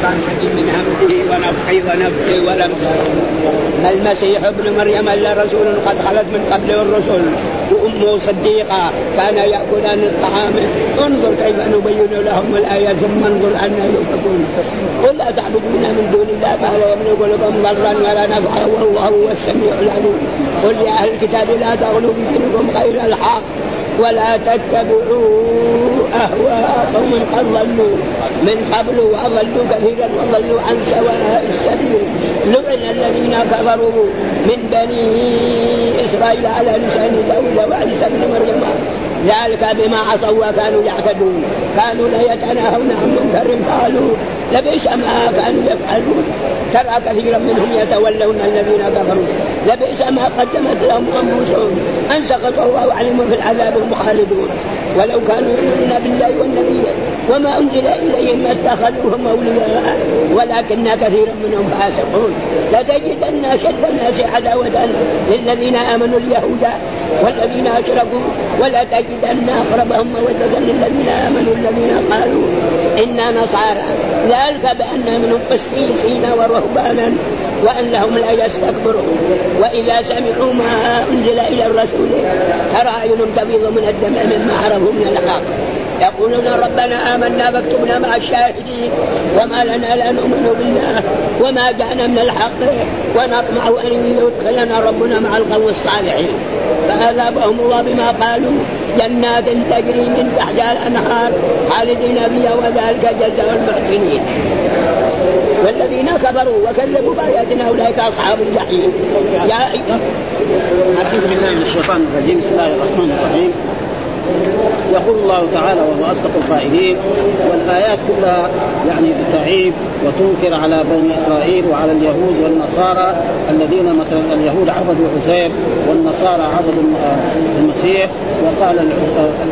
الشيطان من همزه ونفخه ونفخه ولمسه ما المسيح ابن مريم إلا رسول قد خلت من قبله الرسل. وأمه صديقة كان يأكلان الطعام. انظر كيف نبين لهم الآية ثم انظر ان يؤفكون. قل أتعبدون من دون الله ما لا يملك لكم ضرا ولا نفعا والله هو السميع العليم. قل يا أهل الكتاب لا تغلوا في دينكم غير الحق ولا تتبعوا اهواء قوم قد من قبل وأضلوا كثيرا وضلوا عن سواء السبيل. لعن الذين كفروا من بني إسرائيل على لسان داود وعيسى بن مريم. ذلك بما عصوا وكانوا يعتدون. كانوا لا يتناهون عن منكر قالوا لبئس ما كانوا يفعلون ترى كثيرا منهم يتولون الذين كفروا. لبئس ما قدمت لهم أنفسهم. ان سقط الله عليهم في العذاب المخالدون ولو كانوا يؤمنون بالله والنبي وما أنزل إليهم ما اتخذوهم اولياء ولكن كثيرا منهم فاسقون. لتجدن أشد الناس عداوة للذين آمنوا اليهود والذين أشركوا. ولا تجدن أقربهم مودة للذين آمنوا الذين قالوا أنا نصارى ذلك بأن منهم قسيسين ورهبانا وانهم لا يستكبرون. وإذا سمعوا ما أنزل إلى الرسول ترى اعينهم تفيض من الدمع مما عرفوا من الحق. يقولون ربنا آمنا فاكتبنا مع الشاهدين وما لنا لا نؤمن بالله وما جاءنا من الحق ونطمع أن يدخلنا ربنا مع القوم الصالحين. فأذابهم الله بما قالوا. جنات تجري من تحتها الأنهار خالدين فيها وذلك جزاء المحسنين. والذين كفروا وكذبوا بآياتنا أولئك أصحاب الجحيم. يا أعوذ بالله من الشيطان الرجيم. بسم الله الرحمن الرحيم. يقول الله تعالى وهو أصدق القائلين والآيات كلها يعني تعيب وتنكر على بني إسرائيل وعلى اليهود والنصارى الذين مثلا اليهود عبدوا عزير والنصارى عبدوا المسيح وقال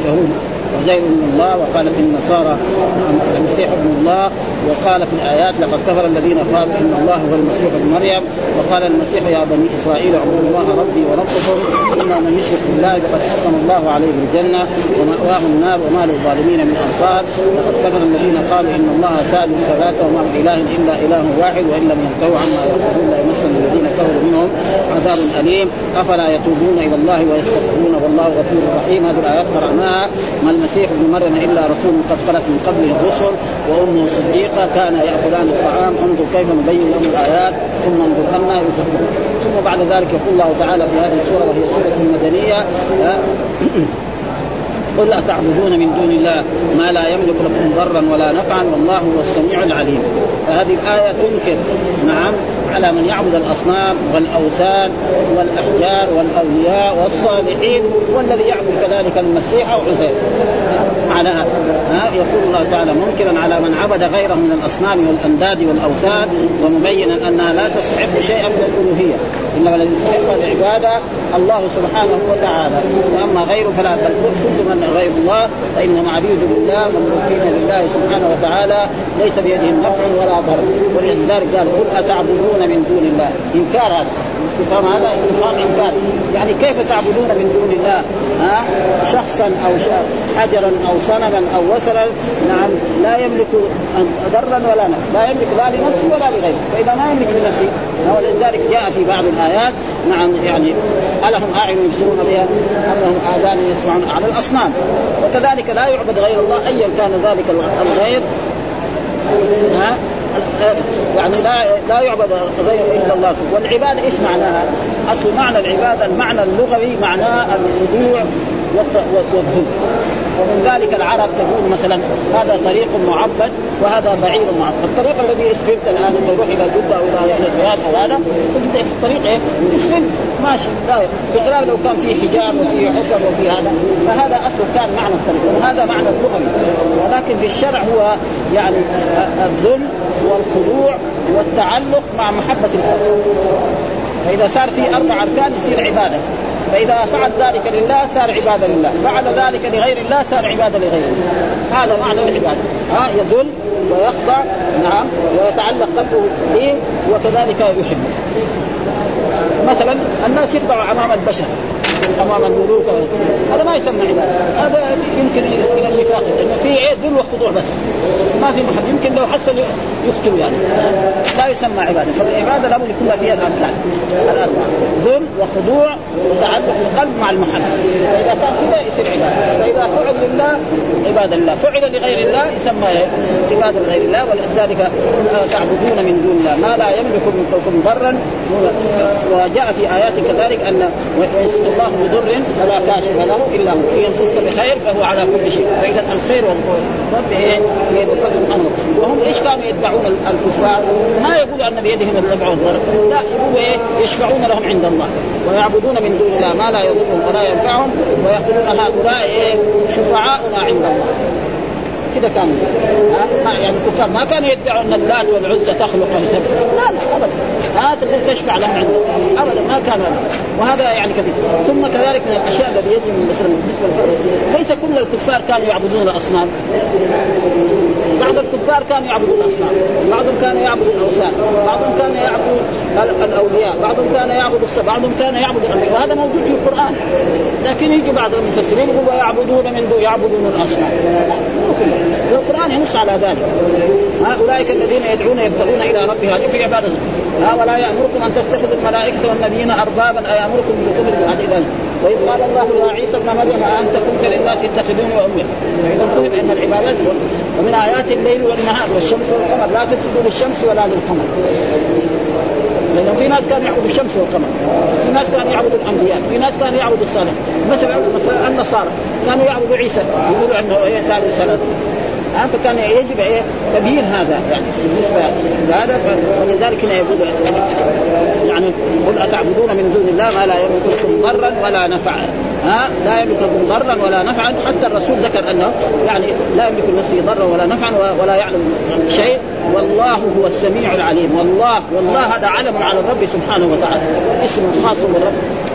اليهود عزير ابن الله وقالت النصارى المسيح ابن الله وقالت الآيات لقد كفر الذين قالوا إن الله هو المسيح ابن مريم وقال المسيح يا بني إسرائيل اعبدوا الله ربي وربكم اما من يشرك بالله فقد حرم الله عليه الجنه ومأواه النار وما للظالمين من أنصار. لقد كفر الذين قالوا إن الله ثالث ثلاثة وما من إله إلا إله واحد وإن لم ينتهوا عما يقولون ليمسن الذين كفروا منهم عذاب أليم. أفلا يتوبون إلى الله ويستغفرون والله غفور رحيم. هذه الآيات قرأناها. ما المسيح ابن مريم إلا رسول قد خلت من قبله الرسل وأمه صديقة كان يأكلان الطعام. انظر كيف نبين لهم الآيات. ثم انظر أنا يفكرون. ثم بعد ذلك يقول الله تعالى في هذه السورة وهي سورة مدنيه قل أتعبدون من دون الله ما لا يملك لكم ضرا ولا نفعا والله هو السميع العليم. فهذه الآية تنكر. نعم. على من يعبد الأصنام والأوثان والأحجار والأولياء والصالحين والذي يعبد كذلك المسيح أو عزير معناها ها يقول الله تعالى منكرا على من عبد غيره من الأصنام والأنداد والأوثان ومبينا أنها لا تستحق شيئا من الألوهية. إنما الذي يستحق العبادة الله سبحانه وتعالى. وأما غيره فلا بل كل من غير الله فإنهم عبيد لله مملوكين لله سبحانه وتعالى. ليس بيدهم نفع ولا ضر. ولذلك قال قل أتعبدون من دون الله. إنكار هذا. الاستفهام هذا استفهام انكار يعني كيف تعبدون من دون الله؟ ها؟ شخصا أو حجرا أو صنما أو وثنا نعم لا يملك ضرا ولا نفع. لا يملك لا لنفسه ولا لغيره. فإذا ما يملك لنفسه ولذلك جاء في بعض الآيات. نعم يعني ألهم أعين يبصرون بها ام لهم آذان يسمعون على الأصنام. وكذلك لا يعبد غير الله ايا كان ذلك الغير. ها؟ يعني لا لا يعبد غير إلا الله والعبادة إيش معناها؟ أصل معنى العبادة المعنى اللغوي معناه الخضوع والذل ومن ذلك العرب تقول مثلا هذا طريق معبد وهذا بعير معبد، الطريق الذي اسفلت الآن؟ أنت تروح إلى جدة أو إلى الرياض أو هذا. الطريق إيه؟ اسفلت ماشي. داير بخلاف لو كان فيه حجاب وفيه حفر وفي هذا فهذا أصله كان معنى الطريق وهذا معنى اللغوي ولكن في الشرع هو يعني الذل والخضوع والتعلق مع محبة الخلق فإذا صار في أربع أركان يصير عبادة. فإذا فعل ذلك لله صار عبادة لله. فعل ذلك لغير الله صار عبادة لغير الله هذا معنى العبادة. ها يذل ويخضع نعم ويتعلق قلبه به وكذلك يحب. مثلا الناس يخضعوا أمام البشر أمام الملوك. هذا ما يسمى عبادة. هذا يمكن من النفاق لأنه في ذل وخضوع بس. ما في محل. يمكن لو حصل يقتل يعني. لا يسمى عبادة. فالعبادة لابد يكون فيها الاركان الاربعه ذل وخضوع وتعلق القلب مع المحل. فإذا كان كذا يصير عبادة. فإذا فعل لله عباد الله فعل لغير الله يسمى عبادة لغير الله. ولذلك تعبدون من دون الله. ما لا يملك منكم ضرا. وجاء في آيات كذلك أن ويمسك الله بضر فلا كاشف له إلا هو. إن بخير فهو على كل شيء. فإذا الخير والرب إيه الله سبحانه وهم إيش كانوا يدعون الكفار؟ ما يقولوا أن بيدهم النفع والضر لا يقولوا إيه؟ يشفعون لهم عند الله. ويعبدون من دون الله ما لا يضرهم ولا ينفعهم ويقولون هؤلاء إيه؟ شفعاؤنا عند الله. كذا كانوا. يعني الكفار ما كانوا يدعوا أن اللات والعزى تخلق وتفعل لا لا ابدا. ها تقول تشفع عنده ابدا ما كان وهذا يعني كثير ثم كذلك من الأشياء الذي يجب مثلا بالنسبة ليس كل الكفار كانوا يعبدون الأصنام. بعض الكفار كانوا يعبدون الأصنام. بعضهم كانوا يعبدوا الأوثان. بعضهم كان يعبد الأولياء. بعضهم كان يعبد بعضهم كان يعبد الأنبياء. وهذا موجود في القرآن. لكن يجي بعض المفسرين يقول ويعبدون من دون يعبدون الأصنام. القرآن ينص على ذلك. اولئك الذين يدعون يبتغون إلى رب هذه في عبادة. ها ولا يأمركم أن تتخذوا الملائكة والنبيين اربابا ايامركم بالكفر بعد ذلك. وإذ قال الله يا عيسى ابن مريم انت قلت للناس اتخذوني وامي فإذا قلت ان العبادات ومن آيات الليل والنهار والشمس والقمر. لا تسجدوا للشمس ولا للقمر. لأنه في ناس كانوا يعبدوا الشمس والقمر. في ناس كانوا يعبدوا الأنبياء. في ناس كانوا يعبدوا الصالح مثلا مثلا النصارى. كانوا يعبدوا عيسى. يقولوا أنه إيه ثالث ها فكان يجب إيه؟ تبيين هذا يعني بالنسبة لهذا فلذلك هنا يقول يعني قل أتعبدون من دون الله ما لا يملك لكم ضرا ولا نفعا. ها؟ لا يملك لكم ضرا ولا نفعا. حتى الرسول ذكر أنه يعني لا يملك لنفسه ضرا ولا نفعا ولا يعلم شيء. والله هو السميع العليم. والله والله هذا علم على الرب سبحانه وتعالى. اسم خاص بالرب.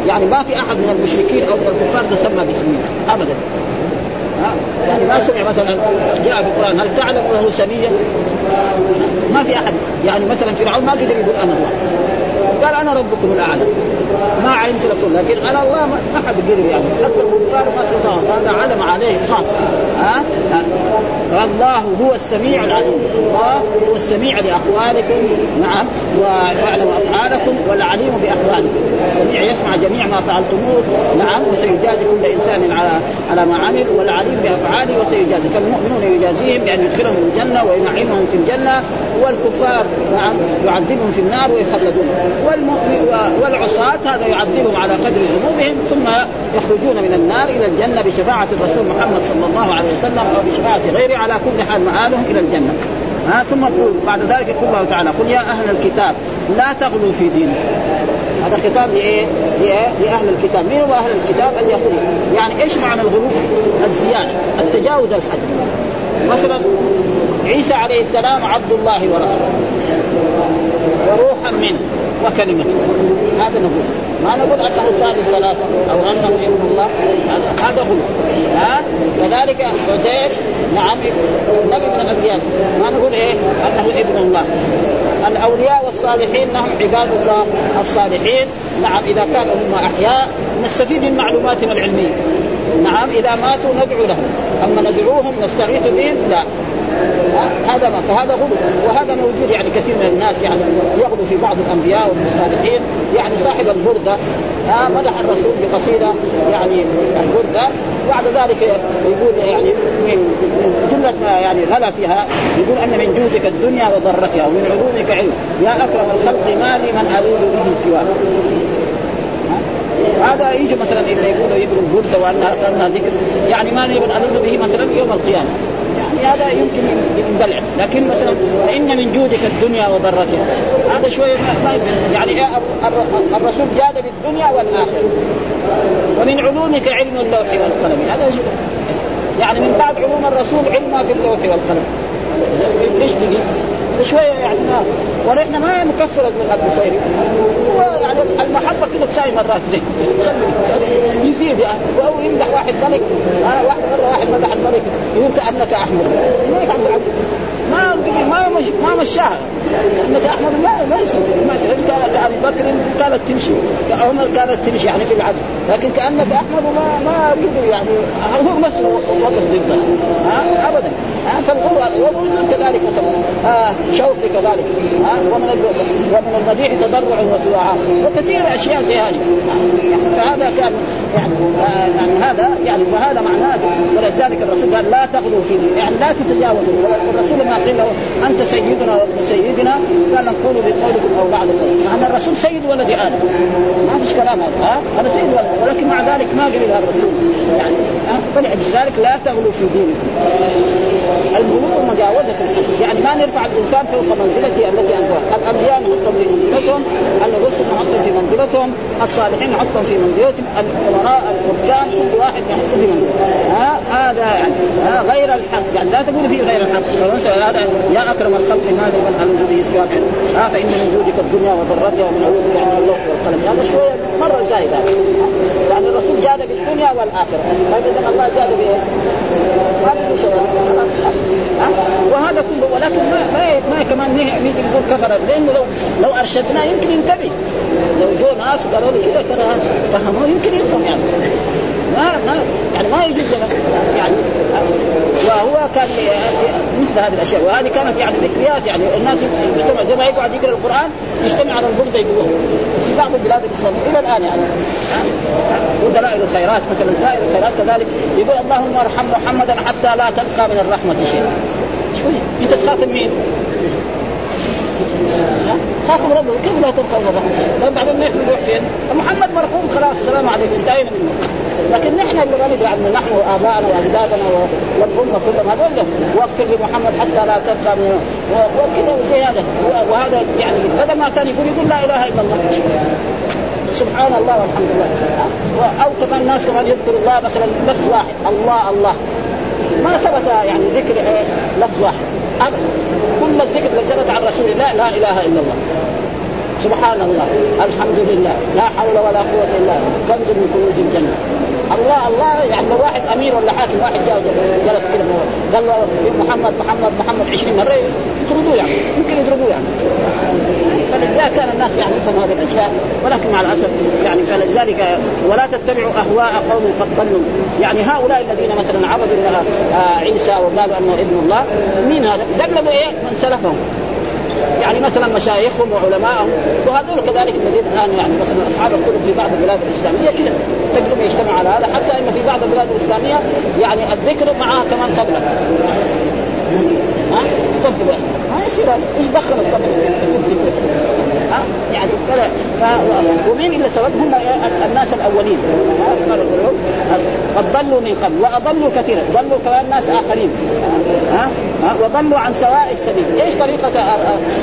يعني ما في أحد من المشركين أو من الكفار تسمى باسمه. ابدا. يعني ما سمع مثلا جاء في القرآن هل تعلم له سميه؟ ما في أحد. يعني مثلا فرعون ما قدر يقول أنا الله. قال أنا ربكم الأعلى. ما علمت لكم لكن أنا الله ما حد قدر يعني. حتى الكفار ما استطاعوا هذا علم عليه خاص. ها؟ فالله هو السميع العليم. الله هو السميع لأقوالكم. نعم. ويعلم أفعالكم والعليم باحوالكم السميع يسمع جميع ما فعلتموه. نعم. وسيجازي كل انسان على على ما عمل. والعليم بأفعاله وسيجازي. فالمؤمنون يجازيهم بأن يدخلهم الجنة وينعمهم في الجنة. والكفار نعم يعذبهم في النار ويخلدون. والمؤمن والعصاة هذا يعذبهم على قدر ذنوبهم ثم يخرجون من النار إلى الجنة بشفاعة الرسول محمد صلى الله عليه وسلم أو بشفاعة غيره على كل حال مآلهم إلى الجنة ها ثم يقول بعد ذلك يقول الله تعالى قل يا أهل الكتاب لا تغلوا في دينكم هذا خطاب لايه؟ لأهل الكتاب، مين هو أهل الكتاب؟ اليهود، يعني إيش معنى الغلو؟ الزيادة، التجاوز الحد. مثلا عيسى عليه السلام عبد الله ورسوله وروحا منه وكلمته. هذا نقول. ما نقول أنه ثالث ثلاثة أو أنه ابن الله. هذا غلو ها؟ كذلك عزير نعم نبي من الأنبياء. ما نقول إيه؟ أنه ابن الله. الأولياء والصالحين لهم عباد الله الصالحين. نعم إذا كانوا هم أحياء نستفيد من معلوماتنا العلمية. نعم إذا ماتوا ندعو لهم. أما ندعوهم نستغيث بهم لا. هذا ما فهذا غلو. وهذا موجود يعني كثير من الناس يعني يغلو في بعض الأنبياء والصالحين يعني صاحب البردة ها مدح الرسول بقصيدة يعني البردة. بعد ذلك يقول يعني من جملة ما يعني غلا فيها يقول أن من جودك الدنيا وضرتها ومن علومك علم. يا أكرم الخلق ما لي من ألوذ به سواك. هذا يجي مثلا يقولوا يقروا البردة وانها ذكر. يعني ما نبغى نلوذ به مثلا يوم القيامة. هذا يمكن يندلع لكن مثلا فان من جودك الدنيا وضرتها هذا شوية ما يعني إيه الرسول جاد بالدنيا والآخرة. ومن علومك علم اللوح والقلم. هذا يعني من بعد علوم الرسول علم في اللوح والقلم. بقي؟ شوية يعني ما ونحن ما نكفر البصيري هو يعني المحبة كده تساوي مرات زي يزيد يعني. أو يمدح واحد ملك. آه واحد مره واحد مدح الملك. يقول كأنك أحمد. الملك عبد العزيز ما ما مش ما مشاها كأنك أحمد لا ما يصير. ما يصير. كأبي بكر كانت تمشي. كعمر كانت تمشي يعني في العدل لكن كأنك أحمد ما ما يقدر يعني. هو نفسه وقف ضده. ها ابدا. ها فالغلو والغلو كذلك مثلا آه شوق كذلك. ها ومن ومن المديح تضرع وتواعى وكثير اشياء زي هذه. فهذا كان يعني آه يعني هذا يعني وهذا معناه ولذلك الرسول قال لا تغلوا في يعني لا تتجاوزوا. والرسول ما قيل له أنت سيدنا وابن سيدنا. قال نقول بقولكم أو بعض مع أن الرسول سيد ولد آدم. ما فيش كلام هذا هذا سيد ولد ولكن مع ذلك ما قبل الرسول. يعني فلأجل ذلك لا تغلوا في دينكم. الغلو مجاوزة يعني ما نرفع الإنسان فوق منزلته التي أنزلها الأنبياء نحطهم في منزلتهم الرسل نحطهم في منزلتهم الصالحين نحطهم في منزلتهم الأمراء الحكام كل واحد نحطه في منزلته. هذا يعني ها؟ غير الحق. يعني لا تقول فيه غير الحق. هذا يا أكرم الخلق ماذا من ألم به سواك. ها؟ فإن من وجودك الدنيا وضرتها ومن علومك يعني اللوح والقلم. هذا شوية مرة زايد هذا. يعني الرسول جاد بالدنيا والآخرة. فإذا الله جاد بإيه؟ وهذا كله ولكن ما ما, ما كمان نيجي نقول كفر لأنه لو لو أرشدناه يمكن ينتبه. لو جو ناس قالوا له كذا ترى فهموه يمكن يفهم يعني. ما ما يعني ما يجوز يعني وهو كان مثل هذه الأشياء. وهذه كانت يعني ذكريات يعني الناس يجتمع زي ما يقعد يقرأ القرآن يجتمع على البرده يقولوه في بعض البلاد الإسلامية. إلى الآن يعني. ودلائل الخيرات مثلا. دلائل الخيرات كذلك. يقول اللهم ارحم محمدا حتى لا تبقى من الرحمة شيء شو أنت تخاطب مين؟ خاطب ربه كيف لا من الرحمة؟ طيب بعدين نحن نروح فين؟ محمد مرحوم خلاص السلام عليكم انتهينا منه لكن نحن اللي ما ندري عنه نحن وابائنا وأجدادنا والامه كلهم هذول واغفر لمحمد حتى لا تبقى من وكذا وزي هذا وهذا يعني بدل ما كان يقول يقول لا إله إلا الله سبحان الله والحمد لله أو كمان الناس كمان يذكر الله مثلا لفظ واحد الله الله ما ثبت يعني ذكر إيه؟ لفظ واحد. كل الذكر الذي ثبت عن رسول الله لا إله إلا الله. سبحان الله. الحمد لله. لا حول ولا قوة إلا كنز من كنوز الجنة. الله الله يعني لو واحد أمير ولا حاكم واحد جاء جلس كده قال له محمد محمد محمد 20 مرة يطردوه يعني يمكن يضربوه يعني. فلذلك كان الناس يفهم هذه الأشياء ولكن مع الأسف يعني فلذلك ولا تتبعوا أهواء قوم قد ضلوا. يعني هؤلاء الذين مثلا عبدوا عيسى وقالوا أنه ابن الله مين هذا؟ قلبوا إيه؟ من سلفهم. يعني مثلا مشايخهم وعلمائهم وهذول كذلك الذين الآن يعني مثلا أصحاب الكتب في بعض البلاد الإسلامية كذا تجرب يجتمع على هذا. حتى إن في بعض البلاد الإسلامية يعني الذكر معها كمان طبله ها؟ ما يصير إيش دخل الطبل في يعني ف... ومين اللي سبب؟ هم الناس الأولين. قد ضلوا من قبل وأضلوا كثيرا. ضلوا كمان ناس آخرين. ها؟ ها؟ وضلوا عن سواء السبيل، إيش طريقة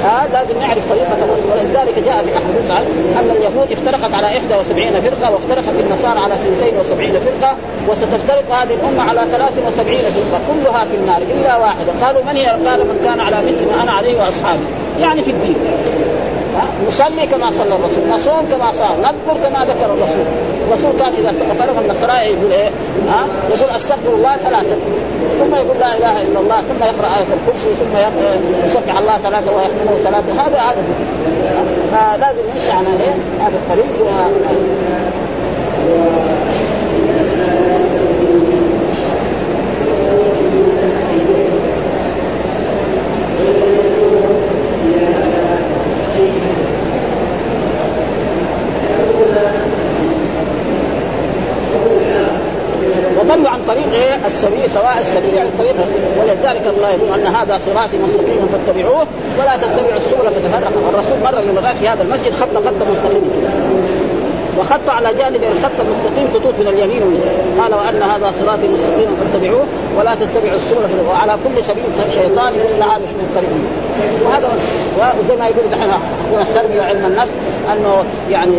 ها؟ لازم نعرف طريقة الرسول. ولذلك جاء في أحد يسعد أن اليهود افترقت على 71 فرقة وافترقت النصارى على 72 فرقة وستفترق هذه الأمة على 73 فرقة. كلها في النار إلا واحدة. قالوا من هي؟ قال من كان على مثل ما أنا عليه وأصحابي. يعني في الدين. نصلي كما صلى الرسول نصوم كما صام نذكر كما ذكر الرسول. الرسول كان إذا فرغ من الصلاة يقول إيه؟ ها؟ يقول أستغفر الله ثلاثة. ثم يقول لا إله إلا الله ثم يقرأ آية الكرسي ثم يسبح الله ثلاثة ويحمده ثلاثة. هذا هذا فلازم نمشي على إيه؟ هذا الطريق وضلوا عن طريق إيه؟ السبيل سواء السبيل يعني الطريق. ولذلك الله يقول أن هذا صراطي مستقيما فاتبعوه. ولا تتبعوا السبل فتفرق. الرسول مره من في هذا المسجد خط خط مستقيم. وخط على جانب الخط المستقيم خطوط من اليمين واليمين قال وأن هذا صراطي مستقيما فاتبعوه. ولا تتبعوا السبل وعلى كل سبيل شيطان إلا عابش من الطريق وهذا وزي ما يقول نحن التربيه علم النفس أنه يعني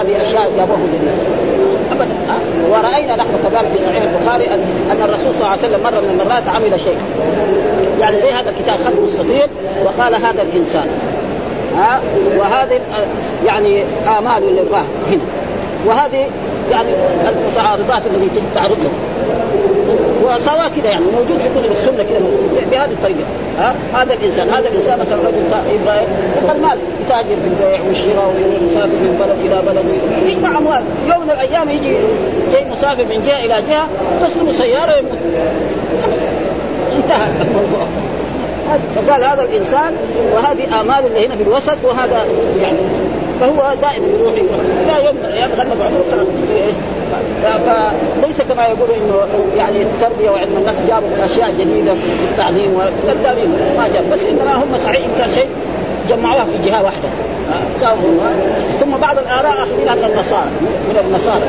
هذه أشياء جابوه جديد ابدا ورأينا نحن كذلك في صحيح البخاري ان أن الرسول صلى الله عليه وسلم مرة من المرات عمل شيء. يعني زي هذا الكتاب خط مستطيل وقال هذا الإنسان. ها؟ وهذه يعني آمال يبغاه هنا وهذه يعني المتعارضات التي تعرض له وسواء كذا يعني موجود في كتب السنة كذا بهذه الطريقة. ها؟ هذا الإنسان هذا الإنسان مثلا رجل يبغى مال يتاجر في البيع والشراء ويسافر من بلد إلى بلد. يجمع أموال؟ يوم من الأيام يجي جاي مسافر من جهة إلى جهة تسلم سياره يموت. انتهى الموضوع. فقال هذا الإنسان وهذه آمال اللي هنا في الوسط وهذا يعني فهو دائما يروح يروح. لا يغلب عمره خلاص فليس كما يقول إنه يعني التربية وعلم الناس جابوا أشياء جديدة في التعليم والتعليم ما جاب بس إنما هم صحيح كان شيء جمعوها في جهة واحدة. ثم بعض الآراء اخذينها من النصارى من النصارى.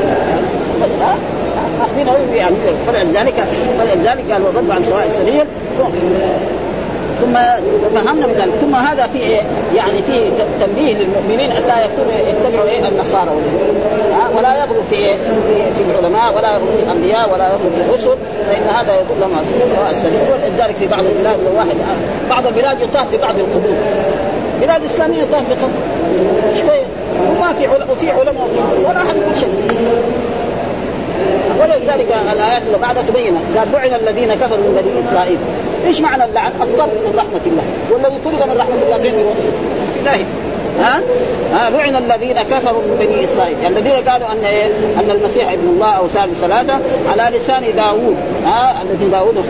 اخذينها يعني فلذلك فلذلك قال وضرب عن سواء السبيل ثم فهمنا من ذلك ثم هذا في إيه؟ يعني في تنبيه للمؤمنين أن لا يكونوا يتبعوا إيه؟ النصارى. ولا يغلو في إيه؟ في في العلماء ولا يغلو في الأنبياء ولا يغلو في الرسل فإن هذا يدل لهم سواء ولذلك في بعض البلاد واحد بعض البلاد يطاف ببعض القبور. بلاد إسلامية يطاف بقبر شوية وما في وفي علماء وفي ولا أحد يقول شيء. ولذلك الآيات اللي بعدها تبين قال لعن الذين كفروا من بني إسرائيل. إيش معنى اللعن؟ الطرد من رحمة الله. والذي طرد من رحمة الله فين يروح؟ ها؟ ها؟ لعن الذين كفروا من بني إسرائيل، يعني الذين قالوا أن إيه؟ أن المسيح ابن الله أو ثالث ثلاثة على لسان داوود. ها؟ الذي داوود.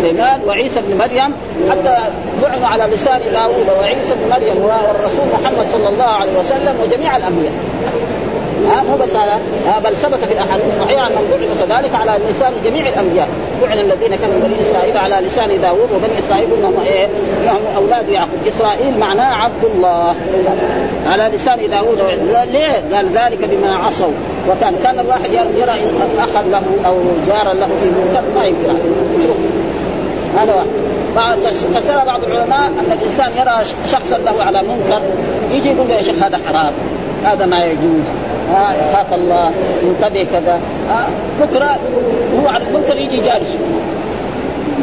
سليمان وعيسى بن مريم. حتى لعنوا على لسان داوود وعيسى بن مريم والرسول محمد صلى الله عليه وسلم وجميع الأنبياء. ها مو بس هذا بل ثبت في الأحاديث الصحيحه انهم لعنوا كذلك على لسان جميع الأنبياء. لعن الذين كفروا بني إسرائيل على لسان داوود وبني إسرائيل انهم إيه انهم أولاد يعقوب. إسرائيل معناه عبد الله. على لسان داوود ليه؟ قال ذلك بما عصوا. وكان كان الواحد يرى اخا له أو جارا له في منكر ما ينكر هذا واحد. فسر بعض العلماء أن الإنسان يرى شخصا له على منكر يجي يقول له يا شيخ هذا حرام هذا ما يجوز. ها يخاف الله ينتبه كذا ها بكره هو على المنكر يجي جالس.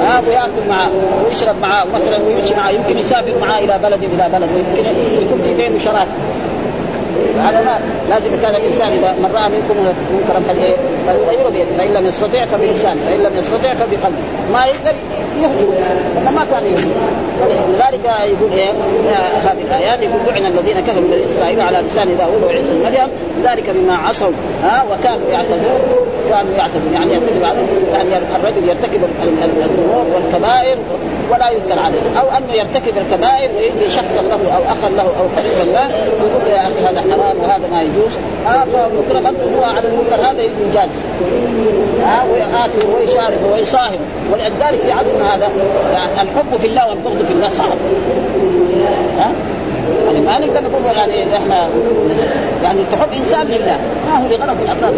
ها وياكل معه ويشرب معه مثلا ويمشي معه يمكن يسافر معه إلى بلد إلى بلد ويمكن يكون في بينه شراكة. هذا ما لازم كان الإنسان إذا من راى منكم منكرا؟ فليغيره بيده فإن لم يستطع فبلسانه فإن لم يستطع فبقلبه. ما يقدر يهجر لما ما كان يهجر ولذلك يقول إيه هذه الآيات يقول لعن الذين كفروا من اسرائيل على لسان داوود وعيسى مريم ذلك بما عصوا ها وكانوا يعتدون كانوا يعتدون يعني يرتكب يعني الرجل يرتكب الذنوب والكبائر ولا ينكر عليه. أو أنه يرتكب الكبائر ويجي شخصا له أو أخا له أو قريبا له يقول يا أخي هذا حرام. وهذا ما يجوز. آه فمطلقا هو على المنكر هذا يجي جالس. آه ويآتي ويشارك ويصاحب. ولذلك في عصرنا هذا يعني الحب في الله والبغض في الله صعب. ها يعني ما نقدر نقول يعني إحنا يعني تحب إنسان لله. ما هو لغرض من اغراض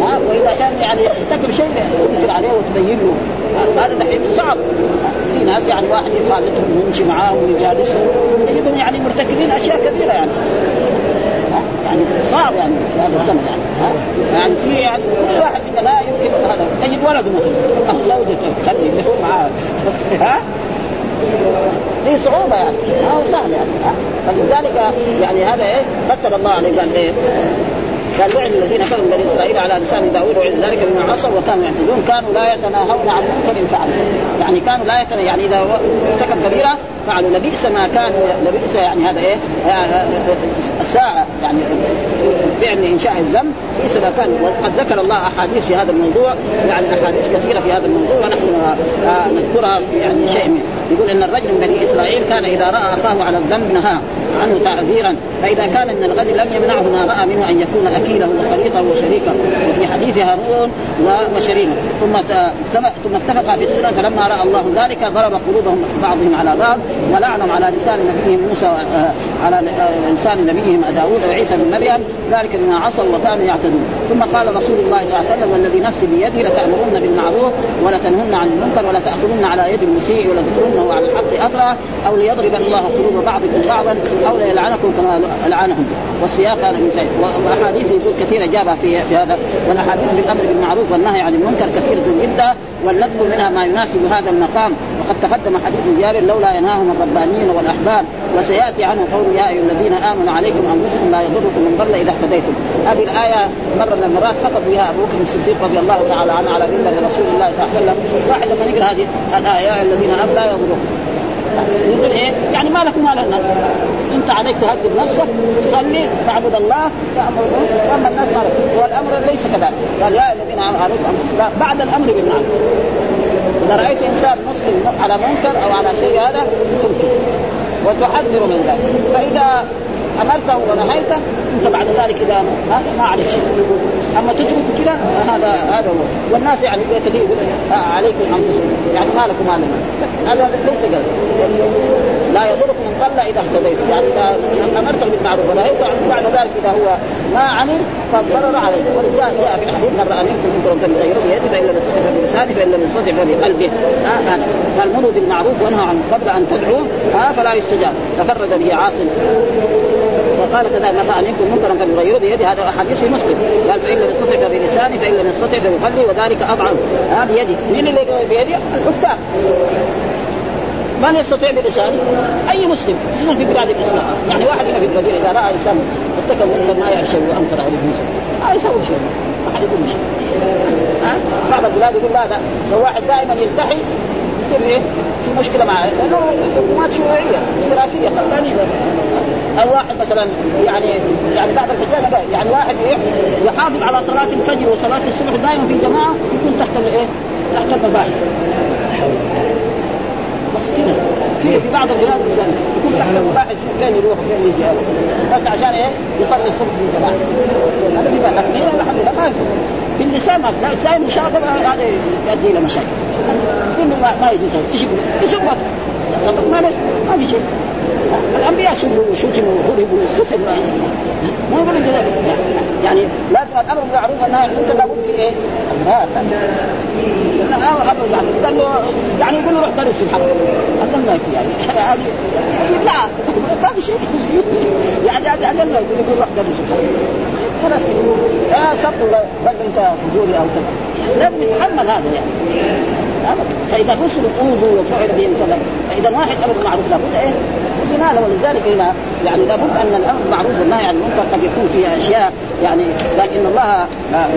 ها وإذا كان يعني يرتكب شيء تنكر عليه وتبين له. هذا دحين صعب. في ناس يعني واحد يخالطهم ويمشي معاهم ويجالسهم. يجدون يعني مرتكبين أشياء كبيرة يعني. يعني صعب يعني في هذا الزمن يعني ها؟ يعني في يعني كل واحد منا لا يمكن هذا تجد ولده مثلا أو زوجته خلي معاه ها؟ في صعوبة يعني ما هو سهل يعني فلذلك يعني هذا إيه؟ رتب الله عليه قال إيه؟ قال لعن الذين كفروا بني إسرائيل على لسان داوود وعن ذلك بما عصوا وكانوا يعتدون كانوا لا يتناهون عن منكر فعلوا. يعني كانوا لا يتناهون يعني إذا ارتكب كبيرة فعلوا. لبئس ما كانوا لبئس يعني هذا إيه؟ الساعة يعني. فعل إنشاء الذنب بئس ما كان. وقد ذكر الله أحاديث في هذا الموضوع يعني أحاديث كثيرة في هذا الموضوع ونحن نذكرها يعني شيء منه يقول إن الرجل من بني إسرائيل كان إذا رأى أخاه على الذنب نهاه عنه تعذيرا فإذا كان من الغد لم يمنعه ما رأى منه أن يكون اكيله وخليطه وشريكه وفي حديث هارون وشريكه ثم ثم اتفق في السنن فلما رأى الله ذلك ضرب قلوبهم بعضهم على بعض ولعنهم على لسان نبيهم موسى على لسان نبيهم داوود وعيسى بن مريم ذلك بما عصوا وكانوا يعتدون. ثم قال رسول الله صلى الله عليه وسلم والذي نفسي بيده لتأمرن بالمعروف ولتنهن عن المنكر ولتأخذن على يد المسيء ولتذكرنه على الحق اطرا أو ليضرب الله قلوب بعضكم بعضا أو ليلعنكم كما لعنهم. والسياق هذا من زيد وأحاديث يقول كثيره جابها في في هذا. والأحاديث في الأمر بالمعروف والنهي عن المنكر كثيره جدا ولنذكر منها ما يناسب هذا المقام. وقد تقدم حديث جابر لولا ينهاهم الربانيين والاحبار وسيأتي عنه قول يا أيها الذين آمنوا عليكم أنفسكم لا يضركم من ضل إذا اهتديتم. هذه الآية مرة من المرات خطب بها أبو بكر الصديق رضي الله تعالى عنه على منبر رسول الله صلى الله عليه وسلم. واحد لما يقرأ هذه الآية يا الذين آمنوا لا يضركم. يقول إيه؟ يعني ما لكم مال الناس. أنت عليك تهذب نفسك تصلي تعبد الله تأمر أما الناس ما والأمر ليس كذلك. قال يا الذين آمنوا لا بعد الأمر بالمعروف. إذا رأيت إنسان مسلم على منكر أو على شيء هذا تنكر وتحذر من ذلك. فإذا أمرته ونهيته أنت بعد ذلك إذا ما عليك شيء. أما تترك كذا هذا هذا هو. والناس يعني كثير آه عليكم أنفسكم. يعني ما لكم مال هذا ليس قال لا يضركم من ضل إذا اهتديتم يعني إذا امرتم بالمعروف ونهيتم بعد ذلك إذا هو ما عمل فالضرر عليه. ولذلك جاء في الحديث من رأى منكم منكرا فليغيره بيده فإن لم يستطع فبلسانه فإن لم يستطع فبقلبه آه قال مروا بالمعروف وانهوا عن قبل أن تدعوه آه فلا يستجاب. تفرد به عاصم. وقال كذا من راى منكم منكرا فليغيره بيده. هذا حديث في مسلم. قال فإن لم يستطع فبلسانه فإن لم يستطع فبقلبه وذلك أضعف. ها بيده. مين اللي بيده؟ الحكام. من يستطيع بلسانه؟ أي مسلم خصوصا في بلاد الإسلام، يعني واحد هنا في البلديه إذا رأى إنسان ارتكب منكر ما يعرف شيء وانكر عليه مسلم ما يسوي شيء. ما حد يقول شيء. بعض البلاد يقول لا لا. لو واحد دائما يلتحي يصير إيه؟ في مشكلة معه لأنه حكومات شيوعيه اشتراكيه خلاني أو واحد مثلا يعني يعني بعض الحجاج يعني واحد يحافظ على صلاة الفجر وصلاة الصبح دائما في جماعة يكون تحت الايه؟ تحت المباحث. بس كذا في في بعض البلاد الاسلاميه يكون تحت المباحث فين يروح وفين يجي؟ بس عشان إيه؟ يصلي الصبح في جماعة. هذا في لكن الحمد لله ما في. اللسان ما الانسان مشاغب هذا يؤدي إلى مشاكل. كله ما, ما يجوز. إيش يقول؟ يسبك صدق ما ما في شيء. الأنبياء سبوا وشتموا وضربوا وقتلوا ما يقول انت يعني لازم الأمر بالمعروف عن المنكر لابد في إيه؟ أمر بالمعروف. قال له يعني يقول له روح درس الحق. أقل ما يعني. هذه لا. ما في شيء. يعني أقل ما يقول روح درس الحق. خلاص يا سب رجل أنت فجوري أو كذا. لازم يتحمل هذا يعني. فإذا رسلوا اوذوا وفعل بهم كذا فإذا واحد أمر بالمعروف لابد إيه؟ ينال ولذلك هنا يعني لابد أن الأمر بالمعروف والنهي عن المنكر قد يكون فيها أشياء يعني لكن الله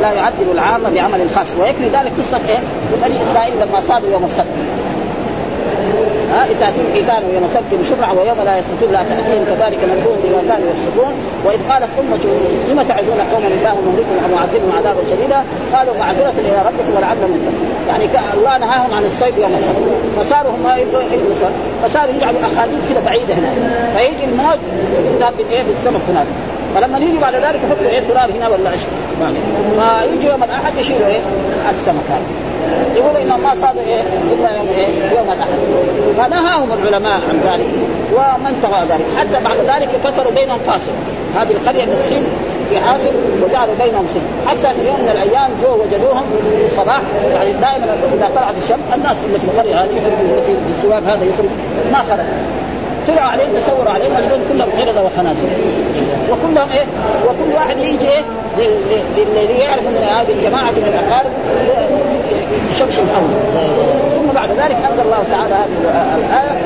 لا يعدل العام بعمل الخاص ويكفي ذلك قصة إيه؟ بني إسرائيل لما صادوا يوم السبت. ها تاتيهم حيتان يوم السبت بشرع ويوم لا يسبتون لا تأتيهم كذلك نبلوهم بما كانوا يفسقون. وإذ قالت أمة لم تعدون قوما الله مهلكهم أو معذبهم عذابا شديدا؟ قالوا معذرة إلى ربكم ولعلهم يتقون. يعني الله نهاهم عن الصيد يوم السبت. فصاروا هم يبغوا يصير فصاروا يجعلوا اخاديد كذا بعيدة هنا فيجي الموت يذهب بالايه بالسمك هناك. فلما يجي بعد ذلك يحطوا إيه تراب هنا ولا اشياء فيجي يوم الأحد يشيلوا إيه السمك هذا. يقول انهم ما صادوا إيه؟ الا يوم إيه؟ يوم الأحد. فنهاهم العلماء عن ذلك وما انتهى ذلك. حتى بعد ذلك كسروا بينهم فاصل. هذه القرية التي في حاصل وجعلوا بينهم سن. حتى في يوم من الأيام جو وجدوهم في الصباح. يعني دائما إذا طلعت الشمس الناس اللي في القرية هذه يخرجوا في السواق هذا يخرج ما خرج طلعوا عليهم تصوروا عليهم وجدون كلهم قردة وخنازير. وكلهم إيه؟ وكل واحد يجي إيه؟ اللي يعرف من هذه الجماعة من الأقارب. يشمشم الأول. ثم بعد ذلك أنزل الله تعالى هذه الآية.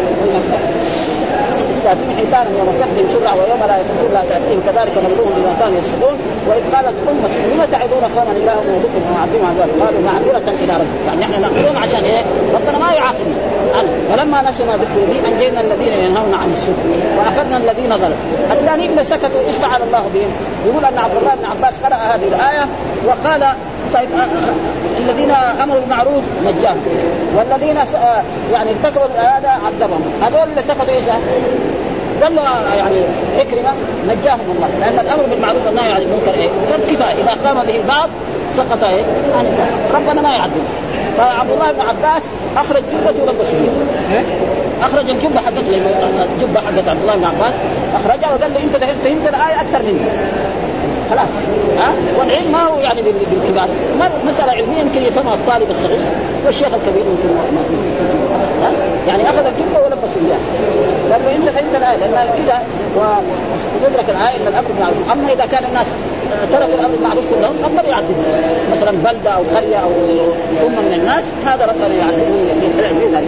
تاتيهم حيتانا يوم سبتهم شرع ويوم لا يسبتون لا تأتيهم. كذلك نبلوهم بما كانوا يفسقون وإذ قالت أمة لم تعدون قوما الله مهلكهم ومعذبهم عذاب قالوا معذرة إلى ربكم يعني إحنا نقولون عشان إيه؟ ربنا ما يعاقبنا. فلما نسوا ما ذكروا به أنجينا الذين ينهون عن السوء وأخذنا الذين ظلموا. الثانيين سكتوا إيش فعل الله بهم؟ يقول أن عبد الله بن عباس قرأ هذه الآية وقال طيب الذين أمروا بالمعروف نجاهم والذين يعني ارتكبوا هذا عذبهم. هذول اللي سكتوا إيش؟ قال له يعني إكرمة نجاهم الله. لأن الأمر بالمعروف والنهي عن المنكر إيه؟ فرض كفاية. إذا قام به البعض سقط إيه؟ يعني ربنا ما يعذب. فعبد الله بن عباس أخرج جبته ولبسه أخرج الجبة حقت الجبه حقت عبد الله بن عباس أخرجها وقال له انت فهمت الآية أكثر مني. خلاص. ها؟ والعلم ما هو يعني بالكبار. مسألة علمية يمكن يفهمها الطالب الصغير والشيخ الكبير يمكن ما ها؟ يعني أخذ الجملة ولبسه اياها قال له أنت فهمت الآية لأن كذا وتدرك الآية إن الأمر بالمعروف أما إذا كان الناس تركوا الأمر بالمعروف كلهم ربنا يعذبهم مثلا بلدة أو قريه أو أمة من الناس هذا ربنا يعذبهم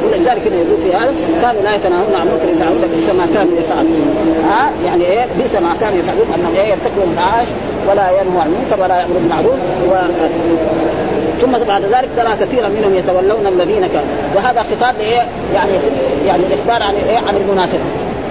ولذلك يقول في هذا كانوا لا يتناهون عن منكر يفعلون بئس ما كانوا يفعلون. ها؟ يعني إيه؟ بئس ما كانوا يفعلون أنهم إيه؟ يرتكبوا المعاش ولا ينهوا عن المنكر ولا يامروا بالمعروف و... ثم بعد ذلك ترى كثيرا منهم يتولون الذين كانوا. وهذا خطاب إيه يعني يعني الاخبار عن إيه؟ عن المنافق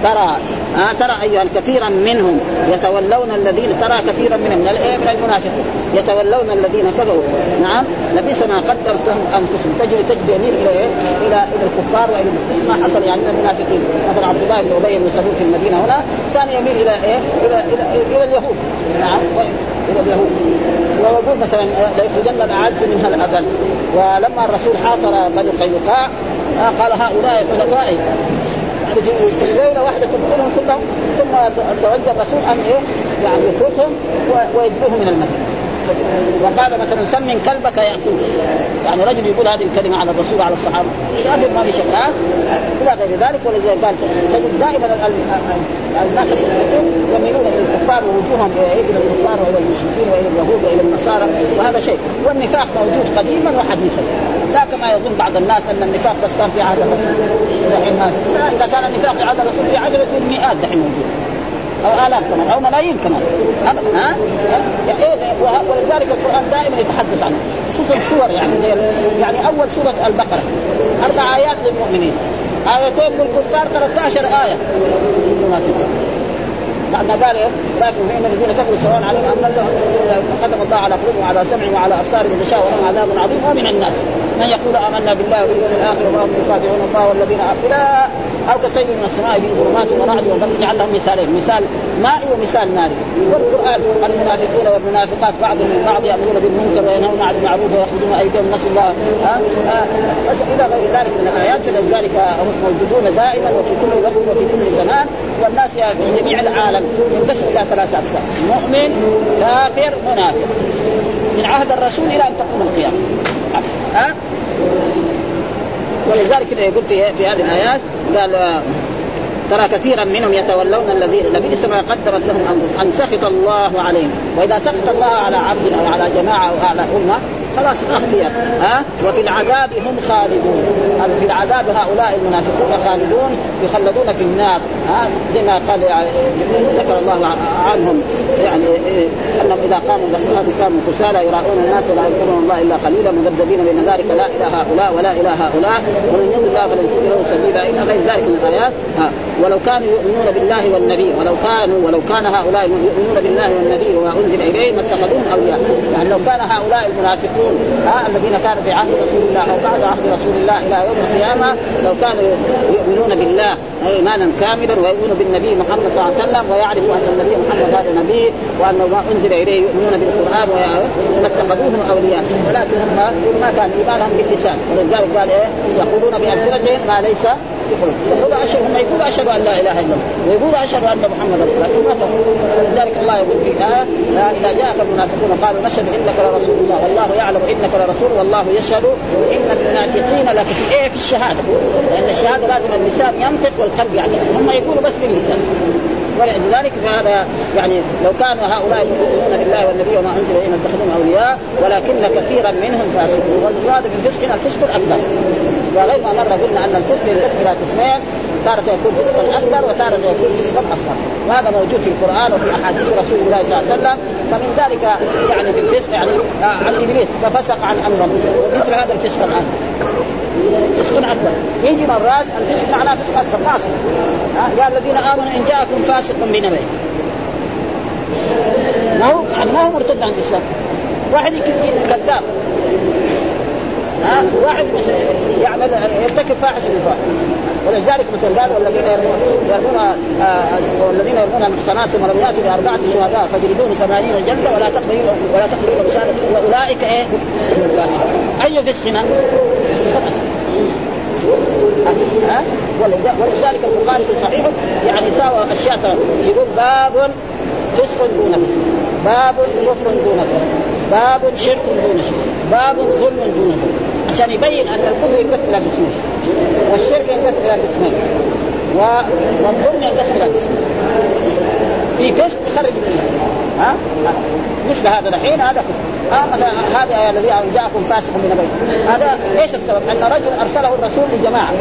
ترى آه ترى أيها كثيرا منهم يتولون الذين ترى كثيرا منهم من من المنافقين يتولون الذين كفروا. نعم لبئس ما قدرتم أنفسهم. تجري تجري يميل إلى إيه؟ إلى إلى الكفار وإلى مثل ما حصل يعني من المنافقين. مثلا عبد الله بن أبي بن سلول في المدينة هنا كان يميل إلى إيه؟ إلى إلى, إلى اليهود. نعم إلى اليهود. ويقول مثلا ليخرجن الأعز منها الأذل. ولما الرسول حاصر بني قينقاع قال هؤلاء خلفائي. في ليله واحدة تدخلهم كلهم ثم توجه الرسول ان إيه؟ يعني يتركهم ويجبرهم من المدينة. وقال مثلا سمن كلبك ياكل يعني رجل يقول هذه الكلمة على الرسول وعلى الصحابة. يقول ما في شك. إلى غير ذلك. ولذلك قال تجد دائما الناس يميلون إلى الكفار ووجوههم إلى الكفار وإلى المشركين وإلى اليهود وإلى النصارى وهذا شيء. والنفاق موجود قديما وحديثا. لا كما يظن بعض الناس أن النفاق بس كان في عهد الرسول. دحين لا إذا كان النفاق في عهد الرسول في عشرة مئات دحين موجود. أو آلاف كمان أو ملايين كمان. ها؟ يعني ولذلك القرآن دائما يتحدث عنه خصوصا سور يعني زي يعني أول سورة البقرة. أربع آيات للمؤمنين. آيتين للكفار 13 آية. للمنافقين بعد ما قال لكن فإن الذين كفروا سواء عليهم أم لم ختم الله على قلوبهم وعلى سمعهم وعلى أبصارهم غشاوة ولهم عذاب عظيم. ومن الناس من يقول آمنا بالله واليوم الآخر وما هم يخادعون الله والذين آمنوا. أو كسيد من السماء به ظلمات ورعد وبرد جعل لهم مثالين مثال مائي ومثال ناري والقرآن المنافقون والمنافقات بعضهم من بعض يأمرون بالمنكر وينهون عن المعروف ويأخذون أيديهم نسوا الله. بس إلى غير ذلك من الآيات فلذلك هم موجودون دائما وفي كل وقت وفي كل زمان. والناس في جميع العالم ينقسم إلى ثلاث أقسام. مؤمن كافر منافق. من عهد الرسول إلى أن تقوم القيامة. ها؟ ولذلك يقول في هذه الآيات قال ترى كثيرا منهم يتولون الذين لبئس ما قدمت لهم انفسهم أن سخط الله عليهم. وإذا سخط الله على عبد أو على جماعة أو على أمة خلاص اختيار ها؟ وفي العذاب هم خالدون. في العذاب هؤلاء المنافقون خالدون يخلدون في النار. ها؟ زي ما قال يعني ذكر الله عنهم. يعني إيه أنهم إذا قاموا بالصلاه كانوا كسالى يراؤون الناس ولا يذكرون الله إلا قليلا مذبذبين بين ذلك لا إلى هؤلاء ولا إلى هؤلاء. ومن يضل الله فلن تجد له سبيلا إلى غير ذلك من الآيات. ها؟ ولو كانوا يؤمنون بالله والنبي ولو كانوا ولو كان هؤلاء يؤمنون بالله والنبي وما أنزل إليه ما اتخذوهم أولياء. يعني لو كان هؤلاء المنافقون ها الذين كانوا في عهد رسول الله أو بعد عهد رسول الله إلى يوم القيامة لو كانوا يؤمنون بالله إيمانا كاملا ويؤمنون بالنبي محمد صلى الله عليه وسلم ويعرفوا أن النبي محمد هذا نبي وانه ما أنزل إليه يؤمنون بالقرآن وما اتخذوهم أولياء. ولكن هم ما كان إيمانهم باللسان. ولذلك قال إيه؟ يقولون بألسنتهم ما ليس يقول اشهد هم يقولوا أشهد أن لا إله إلا الله. ويقولوا أشهد أن محمدا رسول الله. ولذلك الله يقول في إذا جاءك المنافقون قالوا نشهد انك لرسول الله. والله يعلم انك لرسول والله يشهد ان لك في إيه في الشهادة. لأن الشهادة لازم اللسان ينطق والقلب يعني. هم يقولوا بس باللسان. ولذلك فهذا يعني لو كان هؤلاء يؤمنون بالله والنبي وما أنزل اليهم يتخذون أولياء ولكن كثيرا منهم فاسقون. والمراد بالفسق الفسق الاكبر وغير ما مره قلنا أن الفسق ينقسم إلى قسمين تارة يكون فسقا أكبر وتارة يكون فسقا أصغر. وهذا موجود في القرآن وفي أحاديث رسول الله صلى الله عليه وسلم. فمن ذلك يعني في الفسق يعني عن إبليس ففسق عن أمر مثل هذا الفسق الآن. فسق أكبر. يجي مرات الفسق معناه فسق أصغر. معصيه يا الذين آمنوا إن جاءكم فاسق بنبأ ما هو يعني ما هو مرتد عن الإسلام. واحد كذاب. ها واحد مثلا يعمل يرتكب فاحشة من الفاحشه ولذلك مثلا قال والذين يرمون يرمون آه والذين يرمون المحصنات ثم لم يأتوا بأربعة شهداء فجلدوهم ثمانين جلده ولا تقبلوا ولا تقبلوا بشهاده وأولئك إيه؟ الفاسقون أي فسق هنا؟ ها؟ ولذلك البخاري في صحيحه يعني ساوى أشياء يقول باب فسق دون فسق. باب كفر دون كفر. باب شرك دون شرك. باب ظلم دون ظلم. عشان يبين أن الكفر ينقسم إلى قسمين والشرك ينقسم إلى قسمين والظلم ينقسم إلى قسمين في فسق يخرج من ها؟ مثل هذا الحين هذا كفر. ها مثلا هذا الذي جاءكم فاسق من بيت هذا إيش السبب؟ أن رجل أرسله الرسول لجماعة.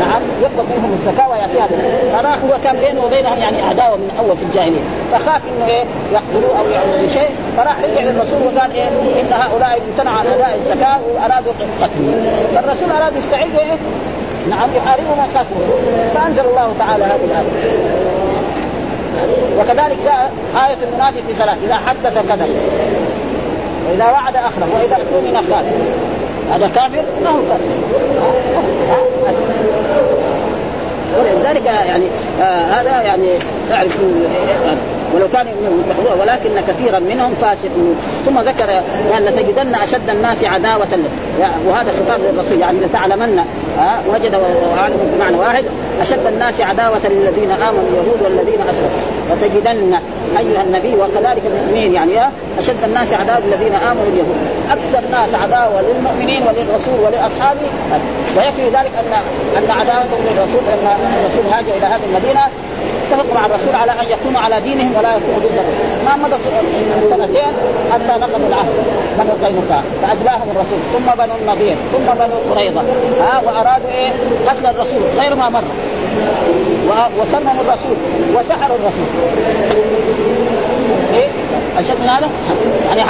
نعم يطلب منهم الزكاة ويعطيها فراح هو كان بينه وبينهم يعني عداوة من أول في الجاهلية. فخاف إنه إيه يقتلوه أو يعملوا شيء. فراح رجع للرسول وقال إيه إن هؤلاء امتنعوا عن أداء الزكاة وأرادوا قتله فالرسول أراد يستعيد إيه؟ نعم يحاربهم ويقاتلهم فأنزل الله تعالى هذه الآية. وكذلك جاء آية المنافق في ثلاث إذا حدث كذب. وإذا وعد أخلف وإذا اؤتمن خان هذا كافر؟ ما هو كافر. ولذلك يعني آه هذا يعني تعرف ولو كان ولكن كثيرا منهم فاسقون. ثم ذكر ان لتجدن أشد الناس عداوة وهذا خطاب للرسول يعني لتعلمن وجد وعالم بمعنى واحد أشد الناس عداوة للذين آمنوا اليهود والذين أشركوا. لتجدن أيها النبي وكذلك المؤمنين يعني أشد الناس عداوة للذين آمنوا اليهود. أكثر الناس عداوة للمؤمنين وللرسول ولأصحابه. ويكفي ذلك ان أن عداوتهم للرسول لما الرسول هاجر إلى هذه المدينة. اتفقوا مع الرسول على أن يكونوا على دينهم ولا يكونوا ضد ما مضت سنتين حتى نقضوا العهد بنو قينقاع فأجلاهم الرسول. ثم بنو النضير ثم بنو قريظة. ها وأرادوا إيه؟ قتل الرسول غير ما مر. وسمموا الرسول وسحروا الرسول. إيه؟ اشد من هذا؟ يعني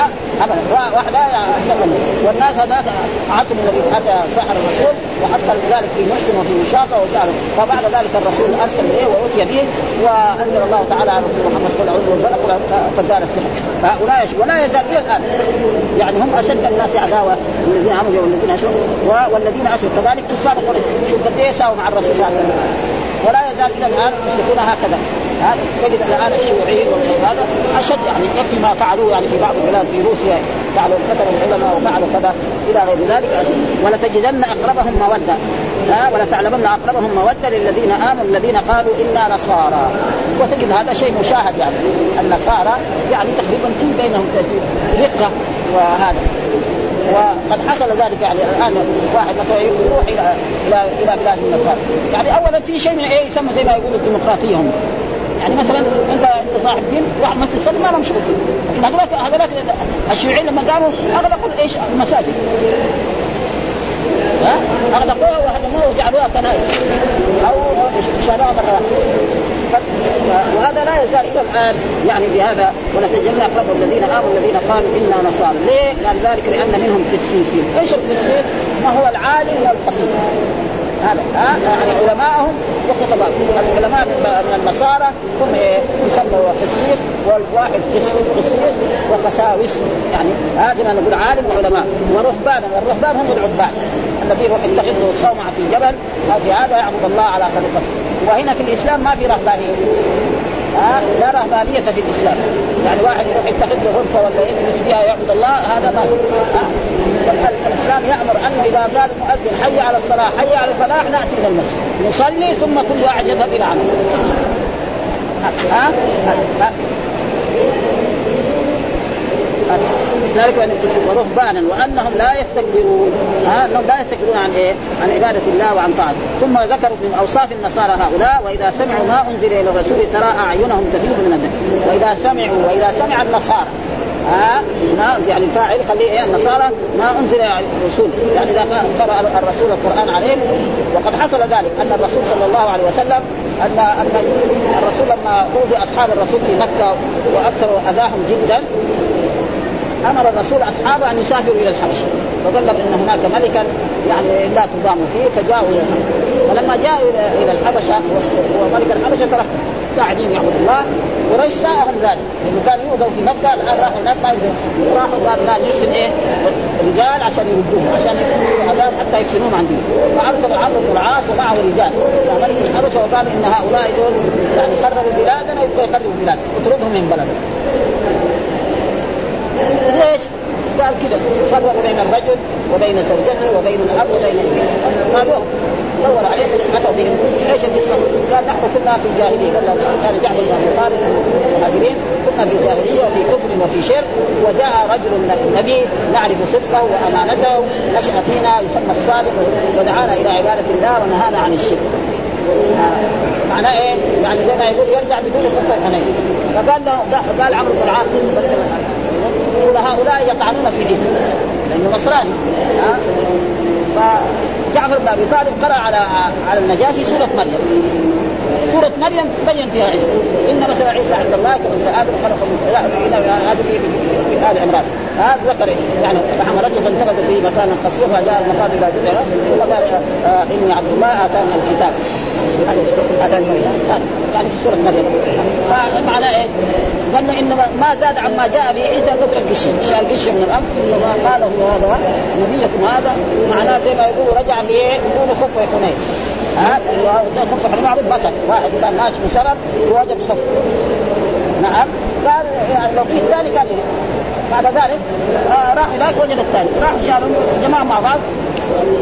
ابدا واحد اشد والناس هذاك عاصم الذي أتى سحر الرسول وحتى لذلك في مشكل وفي مشاقة وجعله. فبعد ذلك الرسول أرسل إليه واتي به وأنزل الله تعالى على رسول محمد صلى الله عليه وسلم فزال السحر. فهؤلاء ولا يزال إلى الآن. يعني هم أشد الناس عداوة الذين آمنوا والذين أشركوا والذين أشركوا. كذلك قريش. شوف قد إيه ساووا مع الرسول صلى الله عليه وسلم. ولا يزال إلى الآن المشركون هكذا. هذا تجد الآن الشيوعيين هذا أشد يعني يكفي ما فعلوه يعني في بعض البلاد في روسيا فعلوا قتلوا العلماء وفعلوا كذا إلى غير ذلك. ولتجدن أقربهم مودة. ها ولتعلمن أقربهم مودة للذين آمنوا الذين قالوا إنا نصارى. وتجد هذا شيء مشاهد يعني. النصارى يعني تقريبا في بينهم رقة وهذا. وقد حصل ذلك يعني الآن واحد مثلا يروح إلى إلى إلى بلاد النصارى. يعني اولا في شيء من إيه يسمى زي ما يقولوا الديمقراطية هم. يعني مثلا انت أنت صاحب دين واحد مثل تصلي ما لهم شغل لكن هذولاك هذولاك الشيوعيين لما قاموا اغلقوا إيش؟ المساجد. ها؟ اغلقوها وهدموها وجعلوها كنائس. أو شالوها وهذا لا يزال إلى الآن يعني بهذا ولتجدن أقرب الذين آمنوا الذين قالوا إنا نصارى، ليه؟ قال ذلك لأن منهم قسيسين، إيش القسيس؟ ما هو العالم والفقير. هذا ها؟ يعني علماءهم وخطبائهم العلماء من النصارى هم إيه؟ يسموا قسيس والواحد قسيس وقساوس. يعني هذا نقول عالم وعلماء ورهبانا والرهبان هم العباد الذي يروح يتخذ صومعه في جبل. في هذا يعبد الله على طريقته وهنا في الإسلام ما في رهبانية. ها؟ لا رهبانية في الإسلام. يعني واحد يروح يتخذ له غرفة ولا يجلس فيها يعبد الله هذا ما الإسلام يأمر أنه إذا قال المؤذن حي على الصلاة حي على الفلاح نأتي إلى المسجد. نصلي ثم كل واحد يذهب إلى عمله. ها؟ ها؟ ذلك وان ورهبانا وأنهم لا يستكبرون. ها أنهم لا يستكبرون عن إيه؟ عن عبادة الله وعن طاعته، ثم ذكروا من أوصاف النصارى هؤلاء وإذا سمعوا ما أنزل إلى الرسول ترى أعينهم تفيض من الدم، وإذا سمعوا وإذا سمع النصارى. ها ما يعني الفاعل خليه إيه؟ النصارى ما أنزل الرسول. يعني إذا قرا الرسول القرآن عليهم وقد حصل ذلك أن الرسول صلى الله عليه وسلم ان أن الرسول لما أوذي أصحاب الرسول في مكة وأكثر أذاهم جدا أمر الرسول أصحابه أن يسافروا إلى الحبشه فظل إن هناك ملكا يعني لا تضام فيه فجاءوا إلى الحبشه فلما جاءوا إلى الحبشة هو ملك الحبشة ترك قاعدين يعبد الله. قريش ساءهم ذلك. لأنه كانوا يؤذوا في مكة الآن راحوا هناك ما راحوا قال لا نرسل إيه؟ رجال عشان يردوهم عشان يردوا عذاب حتى يفصلوهم عن دين فارسل عمرو بن العاص ومعه رجال. ملك الحبشة وقال إن هؤلاء دول يعني خربوا بلادنا يبقى يخربوا بلادنا. اطردهم من بلدنا. ليش؟ قال كذا فرق بين الرجل وبين زوجته وبين الأب وبين البنت. قالوا دور عليهم اتوا بهم إيش القصة؟ قال نحن كنا في الجاهلية. قال كان جعفر بن ابي طالب المهاجرين كنا في الجاهلية وفي كفر وفي شرك. وجاء رجل النبي نعرف صدقه وأمانته. نشأ فينا يسمى الصادق ودعانا إلى عبادة الله ونهانا عن الشرك. معناه إيه؟ يعني زي ما يقول يرجع بدون خطه حنين فقال له قال عمرو بن العاص يقول هؤلاء يطعنون في عيسى لأنه نصراني. فجعفر بن أبي طالب قرأ على على النجاشي سورة مريم. سورة مريم تبين فيها عيسى. إن مثل عيسى عند الله كمثل آدم خلق من هذا في آل عمران. هذا ذكر يعني فحملته فانتبذت به مكانا قصير فجاء المقام إلى جدها ثم قال آه إني عبد الله اتانا الكتاب. آتاني يعني في سورة مريم. فمعنى إيه؟ قال إنما ما زاد عما جاء به عيسى قبل القش شال القش من الامر انما قاله هذا نبيكم هذا. معناه زي ما يقول رجع بايه؟ يقول خف حنين. ها؟ خف حنين. معروف بصر واحد كان ماشي بسرب ووجد خف. نعم. قال يعني لو في الثاني كان بعد ذلك آه راح هناك وجد الثاني. راح شالوا جماعة مع بعض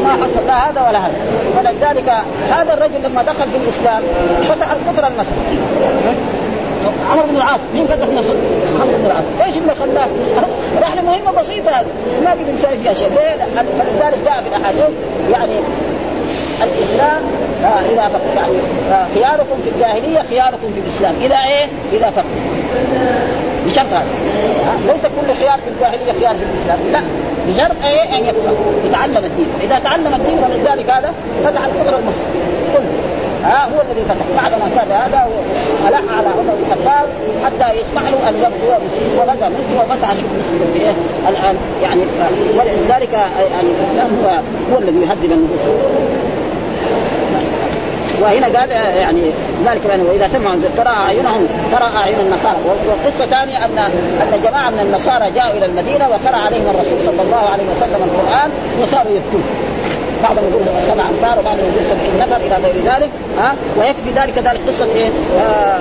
ما حصل لا هذا ولا هذا. فلذلك هذا الرجل لما دخل في الإسلام فتح القطر المسجد عمرو بن العاص مين فتح مصر؟ عمرو بن العاص، إيش اللي خلاه؟ راح لمهمة بسيطة هذه. ما قدر يسوي فيها شيء، فلذلك جاء في الأحاديث يعني الإسلام آه اذا فقه. يعني آه خياركم في الجاهلية خياركم في الإسلام، اذا إيه؟ اذا فقه. بشرط هذا. ليس كل خيار في الجاهلية خيار في الإسلام، لا بشرط إيه؟ أن يفقه يتعلم الدين، إذا تعلم الدين ولذلك هذا فتح القدر المسلم كله ها؟ هو الذي فتح. بعد ما كان هذا ألح على عمر بن الخطاب حتى يسمح له أن يبدو مسلم وبدأ مسلم وفتح شوف مسلم بايه الآن. يعني ولذلك الإسلام هو هو الذي يهذب النفوس. وهنا قال يعني ذلك يعني واذا سمعوا ترى أعينهم ترى أعين النصارى. وقصه ثانية ان أن جماعة من النصارى جاءوا إلى المدينة وقرأ عليهم الرسول صلى الله عليه وسلم القرآن وصاروا يبكون. بعضهم يقول سبع امتار وبعضهم يقول سبعين نفر إلى غير ذلك ها؟ ويكفي ذلك ذلك قصة إيه؟ آه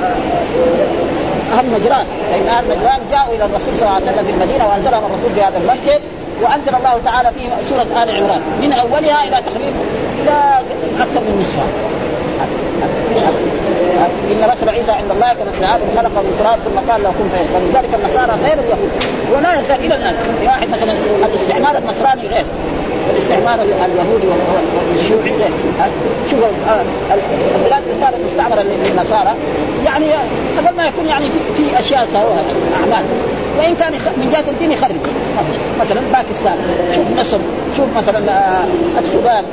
أهل نجران. فان أهل نجران جاءوا إلى الرسول صلى الله عليه وسلم في المدينة وأنزلهم الرسول في هذا المسجد وأنزل الله تعالى فيه سورة آل عمران. من أولها إلى تقريبا إلى أكثر من نصفها إن مثل عيسى عند الله كمثل آدم خلقه من تراب ثم قال له كن فيكون. ولذلك النصارى غير اليهود. ولا يزال إلى الآن. في واحد مثلا الاستعمار النصراني غير. والاستعمار اليهودي والشيوعي غير. شوف البلاد الثانية المستعمرة للنصارى. يعني قبل ما يكون يعني في, في أشياء سووها أعمال. وإن كان من جهة الدين يخرب مثلا باكستان. شوف مصر. شوف مثلا السودان.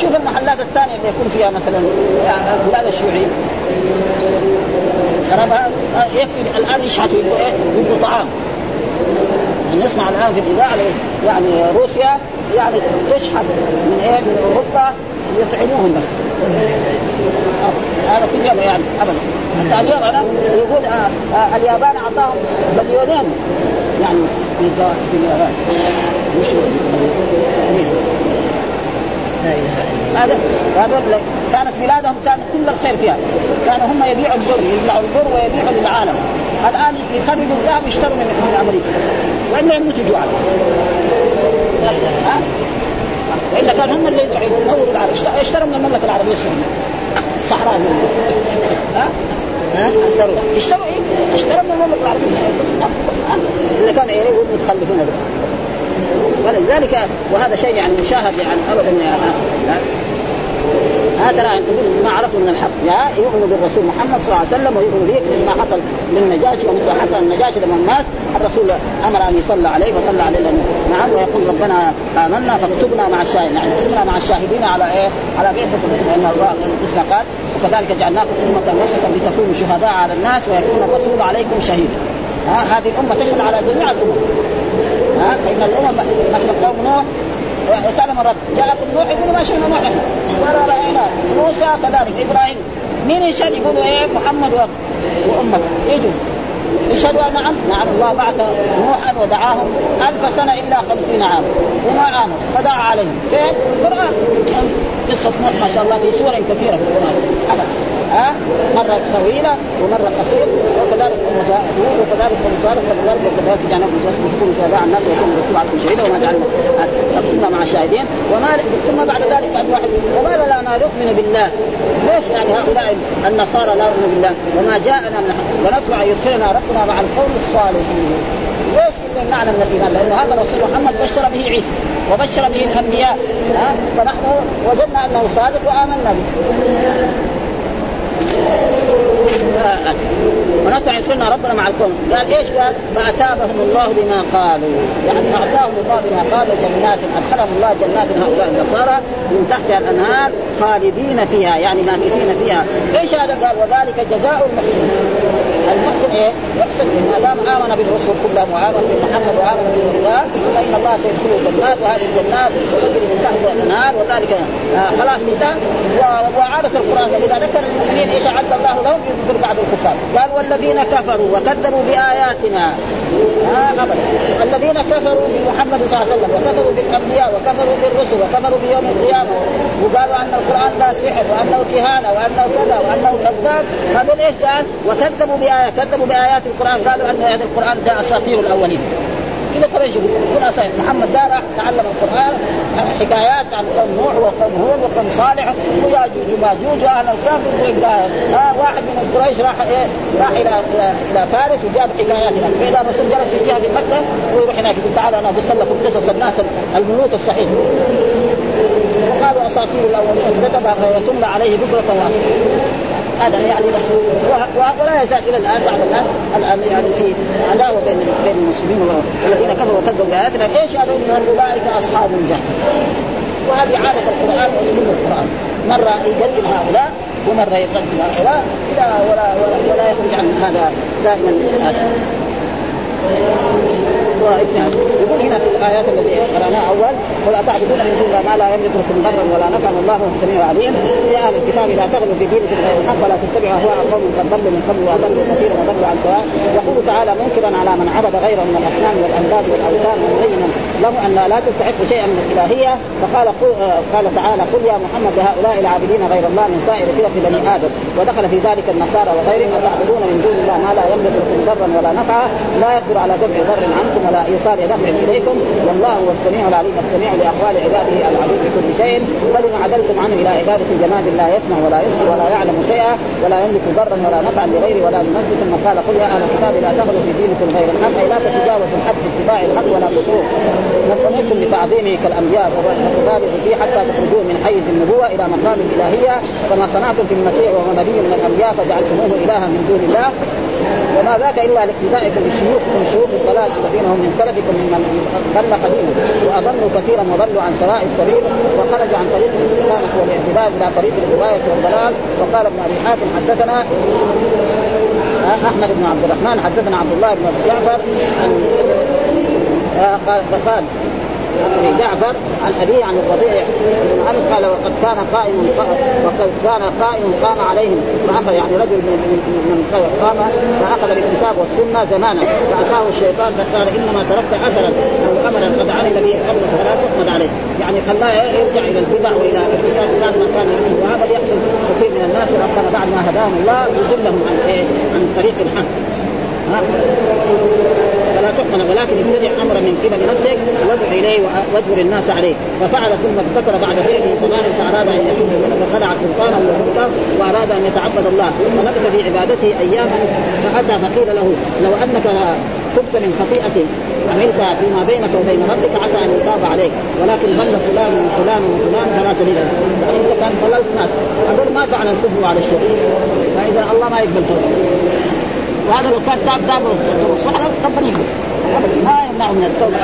شوف المحلات الثانية اللي يكون فيها مثلا البلاد الشيوعية. ترى يكفي الآن يشحتوا يبقوا إيه؟ طعام. نسمع الآن في الإذاعة يعني روسيا يعني تشحن من إيه؟ من أوروبا يطعموهم بس. هذا كل يوم يعني ابدا. حتى اليوم أنا يقول آه آه اليابان أعطاهم مليونين يعني في في اليابان مش هذا هذا كانت بلادهم كانت كل الخير فيها. كانوا هم يبيعوا البر يزرعوا البر ويبيعوا للعالم. الآن يخرجوا الذهب يشتروا من أمريكا. والا يموتوا جوعا ها؟ وإلا كان هم اللي ينوروا العالم اشتروا من المملكة العربية السعوديه الصحراء ها؟ اشتروا. اشتروا إيه؟ اشتروا من المملكة العربية. السعوديه اذا كان إيه متخلفون ولذلك وهذا شيء يعني مشاهد يعني ابدا يعني هذا ترى ما عرفوا من الحق. يا يؤمن بالرسول محمد صلى الله عليه وسلم ويؤمن به مثل ما حصل للنجاشي ومثل ما حصل النجاشي لما مات. الرسول أمر أن يصلى عليه فصلى عليه نعم ويقول ربنا آمنا فاكتبنا مع الشاهدين. يعني اكتبنا مع الشاهدين على إيه؟ على بعثه الرسول لأن الله الحسنى قال وكذلك جعلناكم أمة وسطا لتكونوا شهداء على الناس ويكون الرسول عليكم شهيدا ها هذه الأمة تشهد على جميع الأمم. ها فإن الأمم مثل قوم نوح وسلم الرب جاءكم نوح يقولوا ما شئنا نوح. إحنا ولا راينا موسى كذلك إبراهيم. مين يشهد؟ يقولوا إيه محمد وامته يجوا. يشهدوا نعم نعم الله بعث نوحا ودعاهم ألف سنة إلا خمسين عاما وما آمنوا. فدعا عليهم. فين؟ القرآن. قصة نوح ما شاء الله في سور كثيرة في القرآن. ها مرة طويلة ومرة قصيرة وكذلك أمة هود وكذلك أم صالح وكذلك وكذلك جعلناكم تكونوا شهداء على الناس ويكون الرسول عليكم شهيدا وما جعلنا كنا مع الشاهدين. وما ثم بعد ذلك قال واحد وما لنا نؤمن بالله؟ ليش يعني هؤلاء النصارى لا يؤمنون بالله؟ وما جاءنا من ونطمع يدخلنا ربنا مع القوم الصالحين. ليش معنى من الإيمان؟ لأنه هذا الرسول محمد بشر به عيسى وبشر به الأنبياء. ها؟ فنحن وجدنا أنه صادق وآمنا به. ونطمع يدخلنا ربنا مع القوم. قال إيش قال؟ فأثابهم الله بما قالوا. يعني أعطاهم الله بما قالوا جنات أدخلهم الله جنات هؤلاء النصارى من تحتها الأنهار خالدين فيها يعني ماكثين فيها. إيش هذا قال؟ وذلك جزاء المحسنين. يحسن إيه؟ يحسن ما دام آمن بالرسل كلهم وآمن بمحمد وآمن بالرجال فإن الله سيدخله جنات وهذه الجنات تجري من تحتها الأنهار وذلك آه خلاص انتهى. وعادة القرآن إذا ذكر المؤمنين إيش أعد الله لهم؟ يذكر بعض الكفار. قال والذين كفروا وكذبوا بآياتنا آه أبدا. الذين كفروا بمحمد صلى الله عليه وسلم وكفروا بالأنبياء وكفروا بالرسل وكفروا بيوم القيامة وقالوا أن القرآن لا سحر وأنه كهانة وأنه كذا وأنه كذاب. هذول إيش قال؟ وكذبوا بايات كذبوا بآيات القرآن قالوا أن هذا القرآن ده أساطير الأولين. كذا قريش يقول أساطير. محمد ده راح تعلم القرآن حكايات عن قوم نوح وقوم هود وقوم صالح وياجوج وماجوج وأهل الكهف آه واحد من قريش راح إيه؟ راح إلى إلى فارس وجاب حكايات هناك. فإذا الرسول جلس في جهة مكة ويروح هناك يقول تعالوا أنا اقص لكم قصص الناس الملوك الصحيح. وقالوا أساطير الأولين. كتبها فيتم عليه بكرة وأصلا. هذا يعني بس ولا يزال إلى الآن بعض الناس الآن يعني في عداوة بين بين المسلمين والذين كفروا وكذبوا بآياتنا. إيش هذول أولئك أصحاب الجنه وهذه عادة القرآن واسلوب القرآن. مره يقدم هؤلاء ومره يقدم هؤلاء لا ولا ولا, ولا يخرج عن هذا دائما. هذا يقول هنا في الآيات التي قراناها أول ولا تعبدون من دون ما لا يملك لكم ضرا ولا نفعا والله هو السميع العليم. يا أهل الكتاب لا تغلوا في دينكم غير الحق ولا تتبعوا أهواء قوم قد ضلوا من قبل وأضلوا كثيرا وضلوا عن سواء. يقول تعالى منكرا على من عبد غيره من الأصنام والأنداد والأوثان مبينا له أن لا تستحق شيئا من الإلهية. فقال قال تعالى قل يا محمد لهؤلاء العابدين غير الله من سائر فرق بني آدم. ودخل في ذلك النصارى وغيرهم اتعبدون من دون الله ما لا يملك لكم ضرا ولا نفعا لا يقدر على دفع ضر عنكم ولا إيصال دفع إليكم. والله هو السميع العليم السميع لأقوال عباده العليم بكل شيء. فلما عدلتم عنه إلى عبادة جماد لا يسمع ولا يبصر ولا يعلم شيئا ولا يملك ضرا ولا نفعا لغيره ولا لنفسه ثم قال قل يا أهل الكتاب لا تغلوا في دينكم غير الحق أي لا تتجاوزوا الحق في اتباع الحق ولا تطوع نستمركم بتعظيمه كالأنبياء وتبالغوا فيه حتى تخرجوه من حيز النبوة إلى مقام الالهيه كما صنعتم في المسيح وهو نبي من الأنبياء فجعلتموه إلها من دون الله. وما ذاك إلا لاقتدائكم بشيوخكم شيوخ الصلاه الذين هم من سلفكم ممن ضل قديما وأضلوا كثيرا وضلوا عن سواء السبيل وخرج عن طريق الاستقامة والاعتدال إلى طريق الغوايه والضلال. وقال ابن أبي حاتم حدثنا أحمد بن عبد الرحمن حدثنا عبد الله بن جعفر عن قال فقال جعفر عن ابيه عن الربيع بن انس قال وقد كان قائم وقد كان قائم قام عليهم. فأخذ يعني رجل من من قام فأخذ بالكتاب والسنة زمانا. فأتاه الشيطان فقال إنما تركت اثرا. أو امرا قد عمل به قبلك فلا تحمد عليه. يعني خلاه يرجع إلى البدع وإلى الاشياء بعد ما كان يؤمن وهذا يحصل كثير من الناس ربنا بعد ما هداهم الله يضلهم عن إيه؟ عن طريق الحق. فلا تحمل ولكن ابتدع امرا من قبل نفسك وادع إليه واجبر الناس عليه. ففعل ثم ابتكر بعد فعله ثمان فأراد أن يكون فخلع سلطانه وملكه وأراد أن يتعبد الله. فنبت في عبادته أياما فأتى فقيل له لو أنك تبت من خطيئه عملتها فيما بينك وبين ربك عسى أن يتاب عليك. ولكن ضل فلان وفلان وفلان فلا سبيل له. انت كان ضللت ناس هذول ماتوا على الكفر وعلى الشرك؟ فإذا الله ما يقبل توبة. وهذا لو كان تاب تاب ربنا يقبل ما يمنعه من التوبة.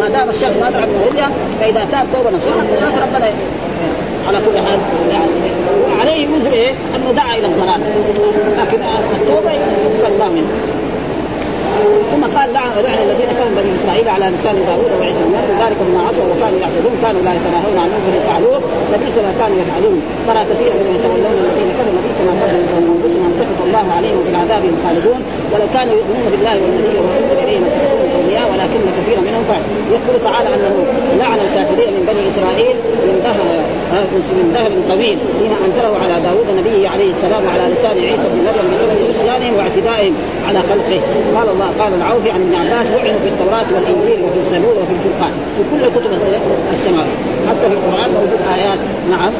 ما دام الشخص ما تعب من فإذا تاب توبة نصوحا ربنا على كل حال يعني وعليه وزر إيه؟ أنه دعا إلى الضلال. لكن التوبة يقبل الله منه. ثم قال لعن لعن الذين كانوا بني إسرائيل على لسان داوود وعيسى بن مريم. ذلك بما عصوا وكانوا يعتدون كانوا لا يتناهون عن منكر فعلوه لبئس ما كانوا يفعلون. ترى كثيرا من يتولون الذين كفروا. لبئس ما قدموا لهم أنفسهم أن سخط الله عليهم وفي العذاب هم خالدون. ولو كانوا يؤمنون بالله والنبي وما انزل اليهم أولياء ولكن كثيرا منهم فعل يذكر تعالى أنه لعن الكافرين من بني إسرائيل من دهر من دهر طويل فيما أنزله على داوود نبيه عليه السلام وعلى لسان عيسى بن مريم بسبب عصيانهم واعتدائهم على خلقه. قال الله قال العوفي عن ابن عباس لعنوا في التوراة والإنجيل وفي الزبور وفي الفرقان في كل كتب السماوات حتى في القرآن موجود آيات نعم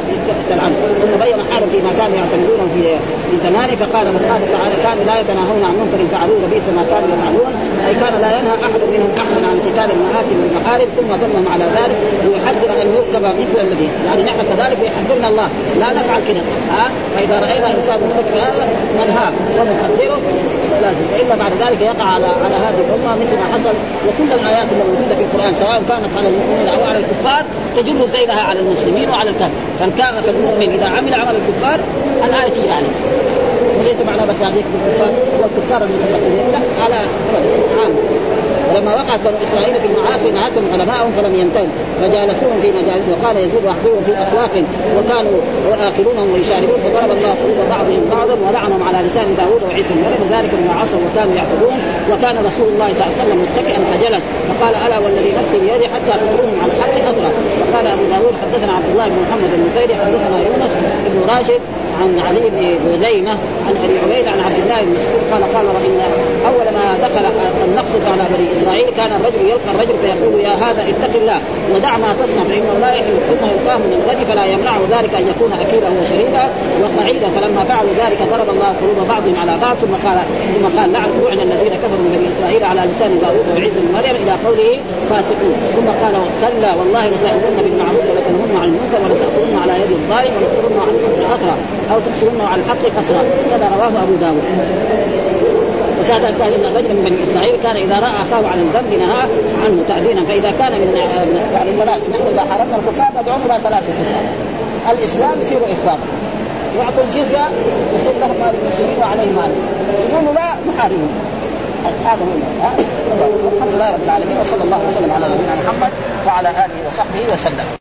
تلعن. ثم بين حالا فيما كانوا يعتمدون في في زمانه فقال قال تعالى كانوا لا يتناهون عن منكر فعلوه لبئس ما كانوا يفعلون. أي كان لا ينهى أحد منهم أحدا عن قتال المآثم والمحارم ثم ضمهم على ذلك ويحذر أن يركب مثل الذي. يعني نحن كذلك ويحذرنا الله. لا نفعل كذا ها؟ فإذا رأينا إنسان مرتكب هذا؟ ننهاه ونحذره لازم. وإلا بعد ذلك يقع على على هذه الأمة مثل ما حصل وكل الآيات اللي موجودة في القرآن سواء كانت على المؤمنين أو على الكفار تجر زينها على المسلمين وعلى الكافر فان كان المؤمن إذا عمل عمل الكفار الآية تجري عليه. بس هذيك في الكفار لا على عام لما وقعت بنو إسرائيل في المعاصي نهاكم علماءهم فلم ينتهوا. فجالسوهم في مجالس وقال يزيد واحذوهم في أسواق وكانوا واكلونهم ويشاربون فضرب الله قلوب بعضهم بعضا ولعنهم على لسان داوود وعيسى. بن ذلك بما عصوا وكانوا يعبدون وكان رسول الله صلى الله عليه وسلم متكئا فجلس فقال ألا والذي نفسي بيدي حتى تدروهم عن الحق اضرب وقال أبو داوود حدثنا عبد الله بن محمد المثيري حدثنا يونس بن راشد عن علي بن بزيمه عن أبي عبيد عن عبد الله بن مسعود قال قال وان أول ما دخل النقص على بني إسرائيل كان الرجل يلقى الرجل فيقول يا هذا اتق الله ودع ما تصنع فانه لا يحل ثم يلقاه من الغد فلا يمنعه ذلك أن يكون أكيلا وشريكا وقعيدا. فلما فعلوا ذلك ضرب الله قلوب بعضهم على بعض ثم قال ثم قال لعن لعن الذين كفروا من بني إسرائيل على لسان داوود وعيسى بن مريم إلى قوله فاسقون. ثم قال كلا والله لتأمرن بالمعروف ولتنهن عن المنكر ولتأخذن على يد الظالم ولتقولن عن الحق اثرا أو تبصرن على الحق قصرا. هذا رواه أبو داود. وكذا قال إن الرجل من بني إسرائيل كان إذا رأى أخاه على الذنب نهاه عنه تعديلا فإذا كان من يعني نحن إذا حاربنا الكفار ندعوهم إلى ثلاثة قسم الإسلام يصير افراطا يعطوا الجزية يصير لهم مال المسلمين وعليهم مال. يقولوا لا نحاربهم. هذا هو. الحمد لله رب العالمين وصلى الله وسلم على نبينا محمد وعلى آله وصحبه وسلم.